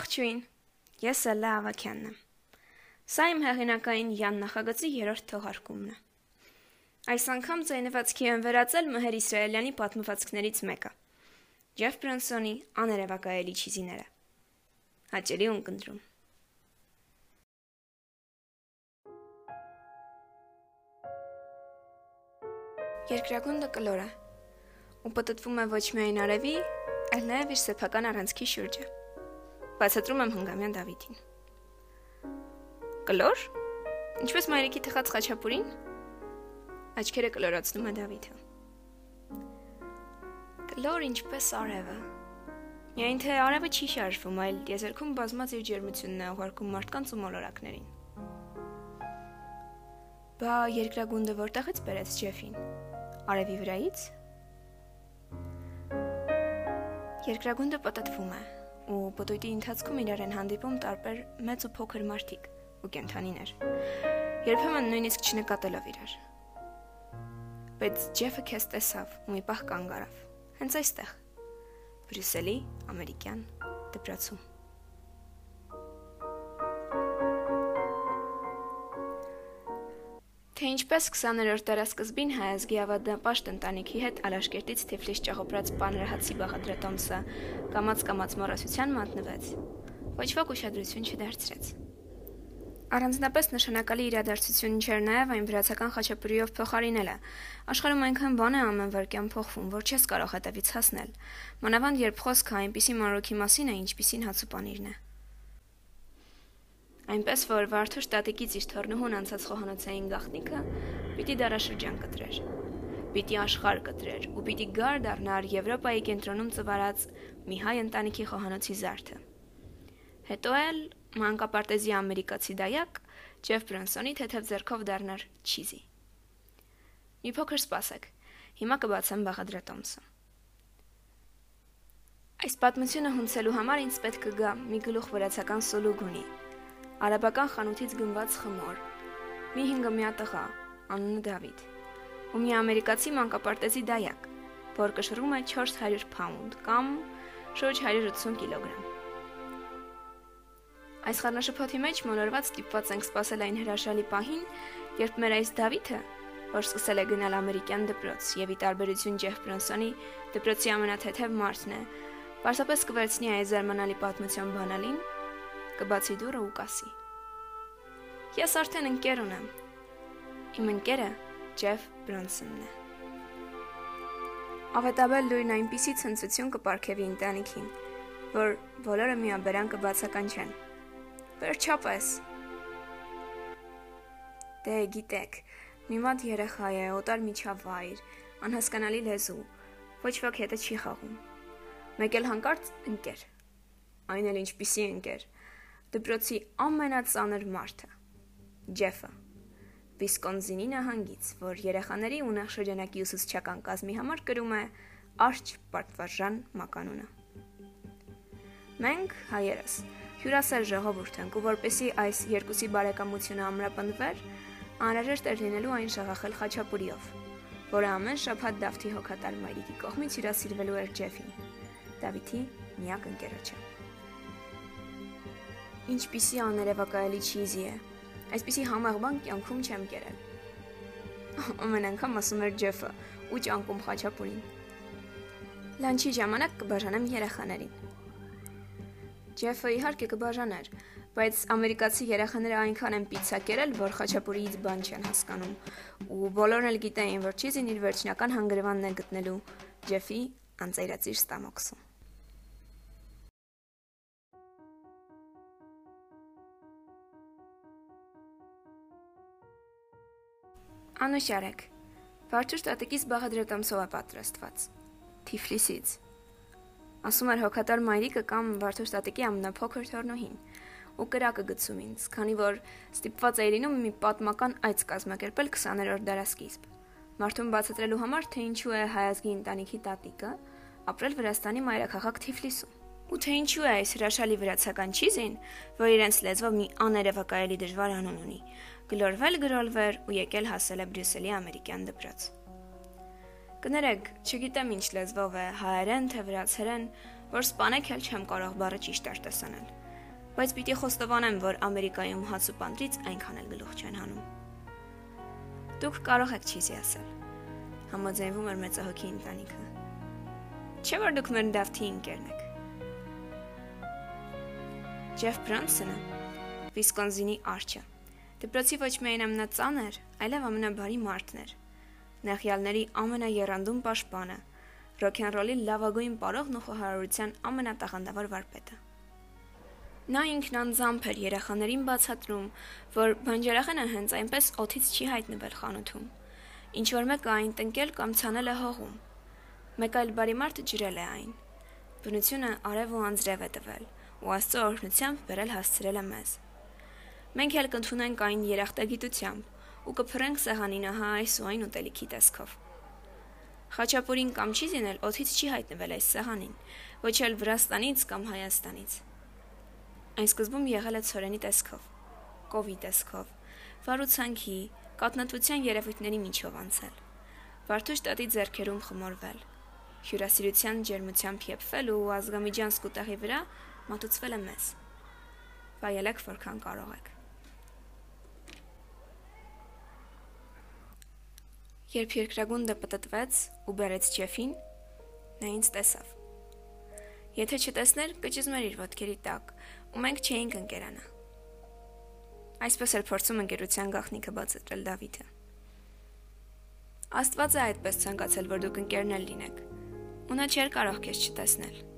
Ողջույն։ Ես Ալլա Ավակյանն եմ։ Սա իմ հեղինակային Յան նախագծի երրորդ թողարկումն է։ Այս անգամ ձայնվածքի եմ վերածել Մհեր Իսրայելյանի պատմվածքներից մեկը։ Ջեֆ Բրոնսոնի աներևակայելի չիզիները։ Հաճելի ունկնդրում։ Երկրագունդը կլոր է ու պատտվում է ոչ միայն արևի, այլ նաև իր սեփական առանցքի շուրջը։ Բացատրում եմ հնգամյան Դավիթին։ Կլոր։ Ինչպես մայրիկի թխած խաչապուրին։ Աչքերը կլորացնում է Դավիթը։ Կլոր ինչպես արևը։ Միայն թե արևը չի շարժվում, այլ եզերքում բազմած իր ջերմությունն է ուղարկում մարդկանց ու մոլորակներին։ Բա երկրագունդը որտեղից բերեց Ջեֆին։ Արևի վրայից։ Երկրագունդը պատտվում է ու պտույտի ընթացքում իրար են հանդիպում տարբեր մեծ ու փոքր մարդիկ ու կենթանիներ։ Երբեմն նույնիսկ չնկատելով իրար։ Բայց Ջեֆը քեզ տեսավ ու մի պահ կանգ առավ։ Հենց այստեղ։ Բրյուսելի ամերիկյան դպրոցում։ Թե ինչպես 20-րդ դարաշրջին հայազգի ավանդապաշտ ընտանիքի հետ Ալաշկերտից Թիֆլիս ճաղոպրած Պաներհացի Բաղադրատոմսը կամած-կամած մոռացության մատնվեց։ Ոչ ոք ուշադրություն չդարձրեց։ Առանձնապես նշանակալի իրադարձություն չէր նաև այն վրացական խաչապուրիով փոխարինելը։ Աշխարհում այնքան բան է ամեն վարքյան փոխվում, որ չես կարող հետևից հասնել։ Մանավանդ երբ խոսքը այնպիսի մանրոքի մասին է, ինչպիսին հացուպանիրն է։ Այնպես որ Վարդուշ տատիկից իր թորնուհուն անցած խոհանոցային գաղտնիքը պիտի դարաշրջան կտրեր։ Պիտի աշխարհ կտրեր ու պիտի գար դառնար Եվրոպայի կենտրոնում ծվարած մի հայ ընտանիքի խոհանոցի զարդը։ Հետո էլ մանկապարտեզի ամերիկացի դայակ Ջեֆ Բրոնսոնի թեթև ձեռքով դառնար չիզի։ Մի փոքր սպասեք։ Հիմա կբացեմ բաղադրատոմսը։ Այս պատմությունը հունցելու համար ինձ պետք կգա մի գլուխ վրացական սոլուգունի, արաբական խանութից գնված խմոր։ Մի 5-ամյա տղա, անունը Դավիթ, ու մի ամերիկացի մանկապարտեզի դայակ, որ կշռում է 400 փաունդ կամ շուրջ 180 կիլոգրամ։ Այս խառնաշփոթի մեջ մոլորված ստիպված ենք սпасել այն հրաշալի պահին, երբ մեր այս Դավիթը, որ սկսել է գնալ ամերիկյան դպրոց եւ ի տարբերություն Ջեֆ Բրոնսոնի դպրոցի ամենաթեթև մարդն է, Պարզապես կվերցնի այս զարմանալի պատմության բանալին կբացի դուռը ու կասի. Ես արդեն ընկեր ունեմ։ Իմ ընկերը Ջեֆ Բրոնսոնն է։ Ավետաբել լույն այնպիսի ցնծություն կպարգևի ընտանիքին, որ բոլորը միաբերան կբացականչեն։ Վերջապես։ Դե գիտեք, մի մատ երեխա է, օտար միջավայր, անհասկանալի լեզու, ոչ ոք հետը չի խաղում։ Մեկ էլ հանկարծ ընկեր։ Այն էլ ինչպիսի ընկեր դպրոցի ամենածանր մարդը՝ Ջեֆը։ Վիսկոնսինի նահանգից, որ երեխաների ունեղ շրջանակի ուսուցչական կազմի համար կրում է Արջ Պարտվարժան մականունը։ Մենք հայերս հյուրասեր ժողովուրդ ենք ու որպեսի այս երկուսի բարեկամությունը ամրապնդվեր, անհրաժեշտ էր լինելու այն շաղախել խաչապուրիով, որը ամեն շաբաթ Դավթի հոգատար մայրիկի կողմից հյուրասիրվելու էր Ջեֆին, Դավիթի միակ ընկերոջը։ Ինչպիսի աներևակայելի չիզի է։ Այսպիսի համեղ բան կյանքում չեմ կերել։ Ամեն անգամ ասում էր Ջեֆը ու ճանկում խաչապուրին։ Լանչի ժամանակ կբաժանեմ երեխաներին։ Ջեֆը իհարկե կբաժաներ, բայց ամերիկացի երեխաները այնքան են պիցա կերել, որ խաչապուրիից բան չեն հասկանում, ու բոլորն էլ գիտեին, որ չիզին իր վերջնական հանգրվանն է գտնելու Ջեֆի անծայրածիր ստամոքսում։ Անուշարեք։ Վարչուշ տատիկից բաղադրատամսով է պատրաստված։ Թիֆլիսից։ Ասում էր հոգատար մայրիկը կամ Վարչուշ տատիկի ամենափոքր թորնոհին ու կրակը գցում ինձ, քանի որ ստիպված էի լինում մի պատմական այց կազմակերպել 20-րդ դարաշրջին։ Մարդուն բացատրելու համար, թե ինչու է հայազգի ընտանիքի տատիկը ապրել Վրաստանի մայրաքաղաք Թիֆլիսում։ Ու թե ինչու է այս հրաշալի վրացական չիզին, որ իրենց լեզվով մի աներևակայելի դժվար անուն ունի, գլորվել գրոլվեր ու եկել հասել է Բրյուսելի ամերիկյան դպրոց։ Կներեք, չգիտեմ ինչ լեզվով է, հայերեն թե վրացերեն, որ սպանեք էլ չեմ կարող բառը ճիշտ արտասանել։ Բայց պիտի խոստովանեմ, որ Ամերիկայում հաց ու պանրից այնքան էլ գլուխ չեն հանում։ Դուք կարող եք չիզի ասել։ Համաձայնվում էր մեծահոգի ընտանիքը։ Չէ՞ որ դուք մեր դավթի ընկերն եք։ Ջեֆ Բրանսոնը Վիսկոնսինի արջը։ Դպրոցի ոչ միայն ամենածանր, այլև ամենաբարի մարդն էր։ Նախյալների ամենաերանդում պաշտպանը, ռոքենրոլի լավագույն պարողն ու խոհարարության ամենատաղանդավոր վարպետը։ Նա ինքն անձամբ էր երեխաներին բացատրում, որ բանջարախենը հենց այնպես օթից չի հայտնվել խանութում։ Ինչ որ մեկը այն տնկել կամ ցանել է հողում։ Մեկ այլ բարի մարդ ջրել է այն։ Բնությունը արև ու անձրև է տվել, ու Աստծո օրհնությամբ բերել հասցրել է մեզ։ Մենք էլ կընդունենք այն երախտագիտությամբ ու կփռենք սեղանին ահա այս ու այն ուտելիքի տեսքով։ Խաչապուրին կամ չիզին էլ օթից չի հայտնվել այս սեղանին, ոչ էլ Վրաստանից կամ Հայաստանից։ Այն սկզբում եղել է ծորենի տեսքով, կովի տեսքով, վարուցանքի, կատնատության երևույթների միջով անցել։ Վարդուշ տատի ձեռքերում խմորվել, հյուրասիրության ջերմությամբ եփվել ու ազգամիջյան սկուտեղի վրա մատուցվել է մեզ։ Վայելեք որքան կարող եք։ Երբ երկրագունդը պտտվեց ու բերեց Ջեֆին, նա ինձ տեսավ։ Եթե չտեսներ, կճզմեր իր ոտքերի տակ, ու մենք չէինք ընկերանա։ Այսպես էլ փորձում ընկերության գաղտնիքը բացատրել Դավիթը։ Աստված է այդպես ցանկացել, որ դուք ընկերներ լինեք։ Ու նա չէր կարող քեզ չտեսնել։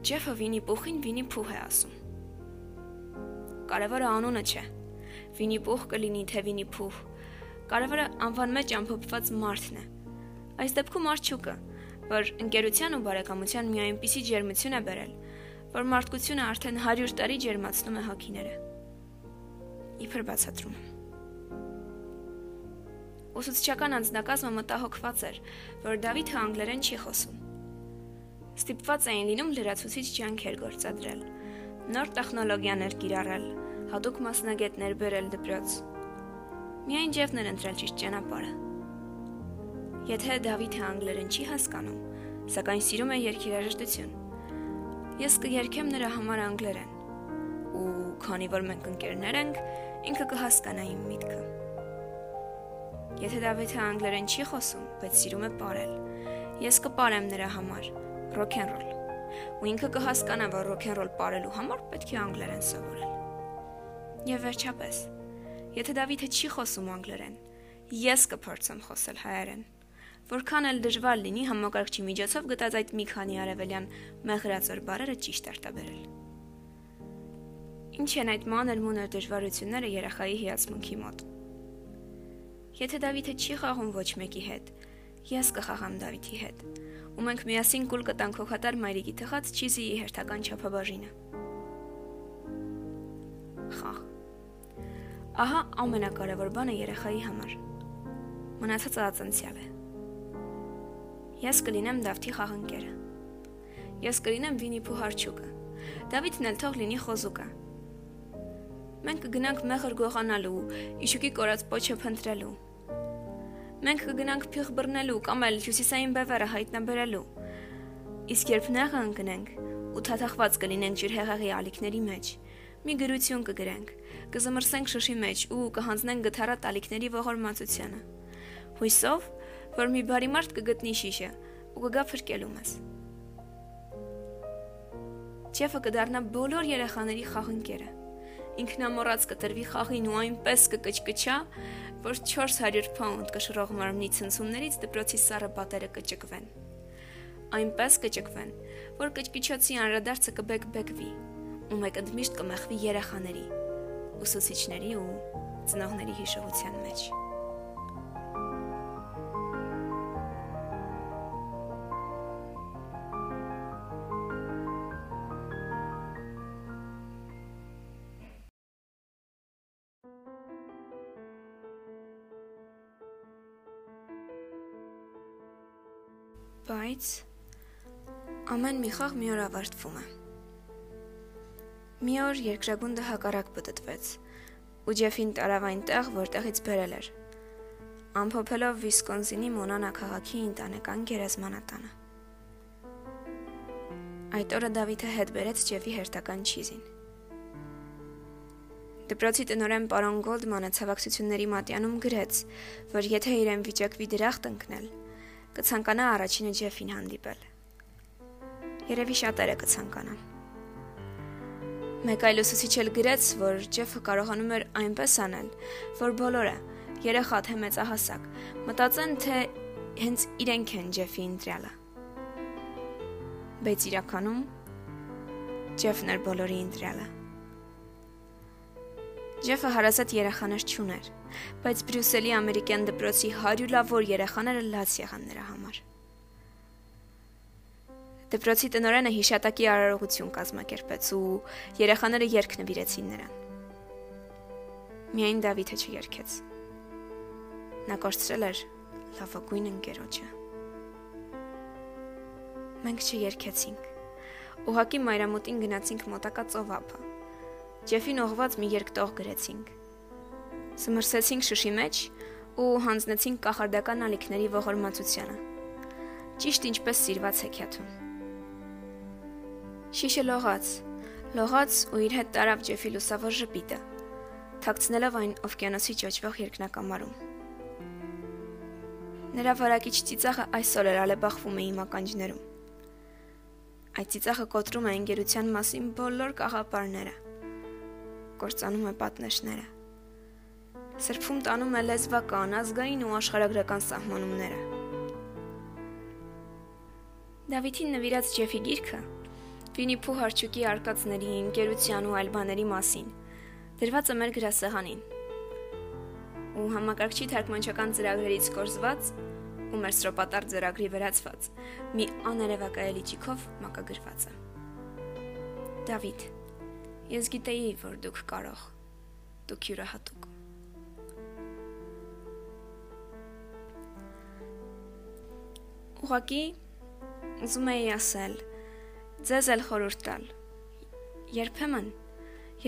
Ջեֆը Վինի Պուխին Վինի Փուհ է ասում։ Կարևորը անունը չէ։ Վինի Պուխ կլինի թե Վինի Փուհ։ Կարևորը անվան մեջ ամփոփված մարդն է։ Այս դեպքում արդյունքը որ ընկերության ու բարեկամության մի այնպիսի ջերմություն է բերել, որ մարդկությունը արդեն 100 տարի ջերմացնում է հոգիները։ Իբր բացատրում եմ։ Ուսուցչական անձնակազմը մտահոգված էր, որ Դավիթը անգլերեն չի խոսում։ Ստիպված էին լինում լրացուցիչ ջանքեր գործադրել, նոր տեխնոլոգիաներ կիրառել, հատուկ մասնագետներ բերել դպրոց։ Միայն Ջեֆն էր ընտրել ճիշտ ճանապարհը։ Եթե Դավիթը անգլերեն չի հասկանում, սակայն սիրում է երկիրաժշտություն, ես կերքեմ նրա համար անգլերեն։ Ու քանի որ մենք ընկերներ ենք, ինքը կհասկանա իմ միտքը։ Եթե Դավիթը անգլերեն չի խոսում, բայց սիրում է ապարել, ես կպարեմ նրա համար ռոքենրոլ։ Ու ինքը կհասկանա, որ ռոքենրոլ ապարելու համար պետք է անգլերեն սովորել։ Եվ վերջապես, եթե Դավիթը չի խոսում անգլերեն, ես կփորձեմ խոսել հայերեն։ Որքան էլ դժվար լինի համակարգչի միջոցով գտած այդ մի քանի արևելյան մեղրածոր բարերը ճիշտ արտաբերել։ Ինչ են այդ մանր մուներ դժվարությունները երախայի հիացմունքի մոտ։ Եթե Դավիթը չի խաղում ոչ մեկի հետ, ես կխաղամ Դավիթի հետ, ու մենք միասին կուլ կտանք հոգատար մայրիկի թխած չիզիի հերթական չափաբաժինը։ Խաղ։ Ահա ամենակարևոր բանը երեխայի համար։ Մնացածը ածնցյալ է։ Ես կլինեմ Դավթի խաղընկերը։ Ես կլինեմ Վինիփու հարճուկը։ Դավիթն էլ թող լինի խոզուկը։ Մենք կգնանք մեղր գողանալու, իշուկի կորած պոչը փնտրելու։ Մենք կգնանք փիղ բռնելու կամ էլ հյուսիսային բևերը հայտնաբերելու։ Իսկ երբ նեղը ընկնենք ու թաթախված կլինենք ջրհեղեղի ալիքների մեջ, մի գրություն կգրենք, կզմրսենք շշի մեջ ու կհանձնենք գթառատ ալիքների ողորմածությանը։ Հույսով, որ մի բարի մարդ կգտնի շիշը ու կգա փրկելու մեզ։ Չեֆը կդառնա բոլոր երեխաների խաղընկերը։ Ինքնամոռաց կտրվի խաղին ու այնպես կկչկչա, որ 400 պաունդ կշռող մարմնի ցնցումներից դպրոցի սառը պատերը կճկվեն։ Այնպես կճկվեն, որ կճկիչոցի անրադարձը կբեկ-բեկվի, ու մեկ ընդմիշտ կմեղվի երեխաների, ուսուցիչների ու ծնողների հիշողության մեջ։ Բայց ամեն մի խաղ մի օր ավարտվում է։ Մի օր երկրագունդը հակառակ պտտվեց, ու Ջեֆին տարավ այնտեղ, որտեղից բերել էր, ամփոփելով Վիսկոնսինի Մոնանա քաղաքի ընտանեկան գերեզմանատանը։ Այդ օրը Դավիթը հետ բերեց Ջեֆի հերթական չիզին։ Դպրոցի տնօրեն պարոն Գոլդմանը ցավակցությունների մատյանում գրեց, որ եթե իրեն վիճակվի դրախտ ընկնել, կցանկանա առաջինը Ջեֆին հանդիպել։ Երևի շատերը կցանկանան։ Մեկ այլ ուսուցիչ էլ գրեց, որ Ջեֆը կարողանում էր այնպես անել, որ բոլորը, երեխա թե մեծահասակ, մտածեն, թե հենց իրենք են Ջեֆի ընտրյալը։ Բայց իրականում Ջեֆն էր բոլորի ընտրյալը։ Ջեֆը հարազատ երեխաներ չուներ, բայց Բրյուսելի ամերիկյան դպրոցի 100 լավոր երեխաները լաց եղան նրա համար։ Դպրոցի տնօրենը հիշատակի արարողություն կազմակերպեց ու երեխաները երգ նվիրեցին նրան։ Միայն Դավիթը չերգեց։ Նա կորցրել էր լավագույն ընկերոջը։ Մենք չերգեցինք։ Ուղակի մայրամուտին գնացինք մոտակա ծովափը Ջեֆին օղված մի երկտող գրեցինք։ Սմրսեցինք շշի մեջ ու հանձնեցինք կախարդական ալիքների ողորմածությանը։ Ճիշտ ինչպես սիրված հեքիաթում։ Շիշը լողաց, լողաց ու իր հետ տարավ Ջեֆի լուսավոր ժպիտը, թաքցնելով այն օվկիանոսի ճոճվող երկնակամարում։ Նրա վարակիչ ծիծաղը այսօր էր ալեբախվում է իմ ականջներում։ Այդ ծիծաղը կոտրում է ընկերության մասին բոլոր կաղապարները կործանում է պատնեշները։ Սրբում տանում է լեզվական, ազգային ու աշխարհագրական սահմանումները։ Դավիթին նվիրած Ջեֆի գիրքը Վինի Փուհ հարճուկի արկածների, ընկերության ու այլ բաների մասին դրված է մեր գրասեղանին։ Ու համակարգչի թարգմանչական ծրագրերից կորզված ու մեր սրոպատար ծրագրի վերածված մի աներևակայելի ճիքով մակագրված է։ Դավիթ Ես գիտեի, որ դուք կարող։ Դուք յուրահատուկ։ Ուղղակի ուզում էի ասել, ձեզ էլ խորհուրդ տալ։ Երբեմն,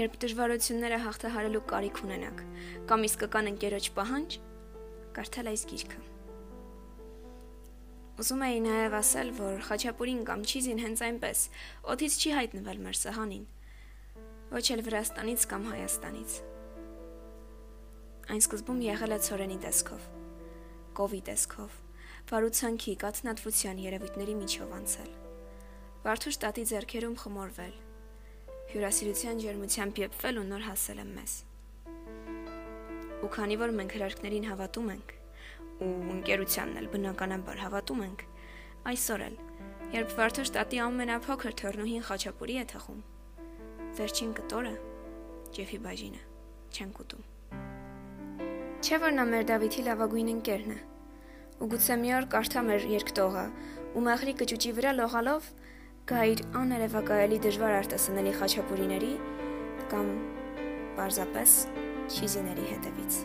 երբ դժվարությունները հաղթահարելու կարիք ունենաք, կամ իսկական ընկերոջ պահանջ, կարդալ այս գիրքը։ Ուզում էի նաև ասել, որ խաչապուրին կամ չիզին հենց այնպես օթից չի հայտնվել մեր սահանին ոչ էլ Վրաստանից կամ Հայաստանից։ Այն սկզբում եղել է ծորենի տեսքով, կովի տեսքով, վարուցանքի, կաթնատվության երևույթների միջով անցել։ Վարդուշ տատի ձեռքերում խմորվել, հյուրասիրության ջերմությամբ եփվել ու նոր հասել եմ մեզ։ Ու քանի որ մենք հրարկներին հավատում ենք, ու ընկերությանն էլ բնականաբար հավատում ենք, այսօր էլ, երբ Վարդուշ տատի ամենափոքր թորնուհին խաչապուրի է թխում, Վերջին կտորը Ջեֆի բաժինը. Չենք ուտում։ Չէ՞ որ նա մեր Դավիթի լավագույն ընկերն է։ Ու գուցե մի օր կարդա մեր երկտողը ու մեղրի կճուճի վրա լողալով գա իր աներևակայելի դժվար արտասանելի խաչապուրիների կամ պարզապես չիզիների հետևից։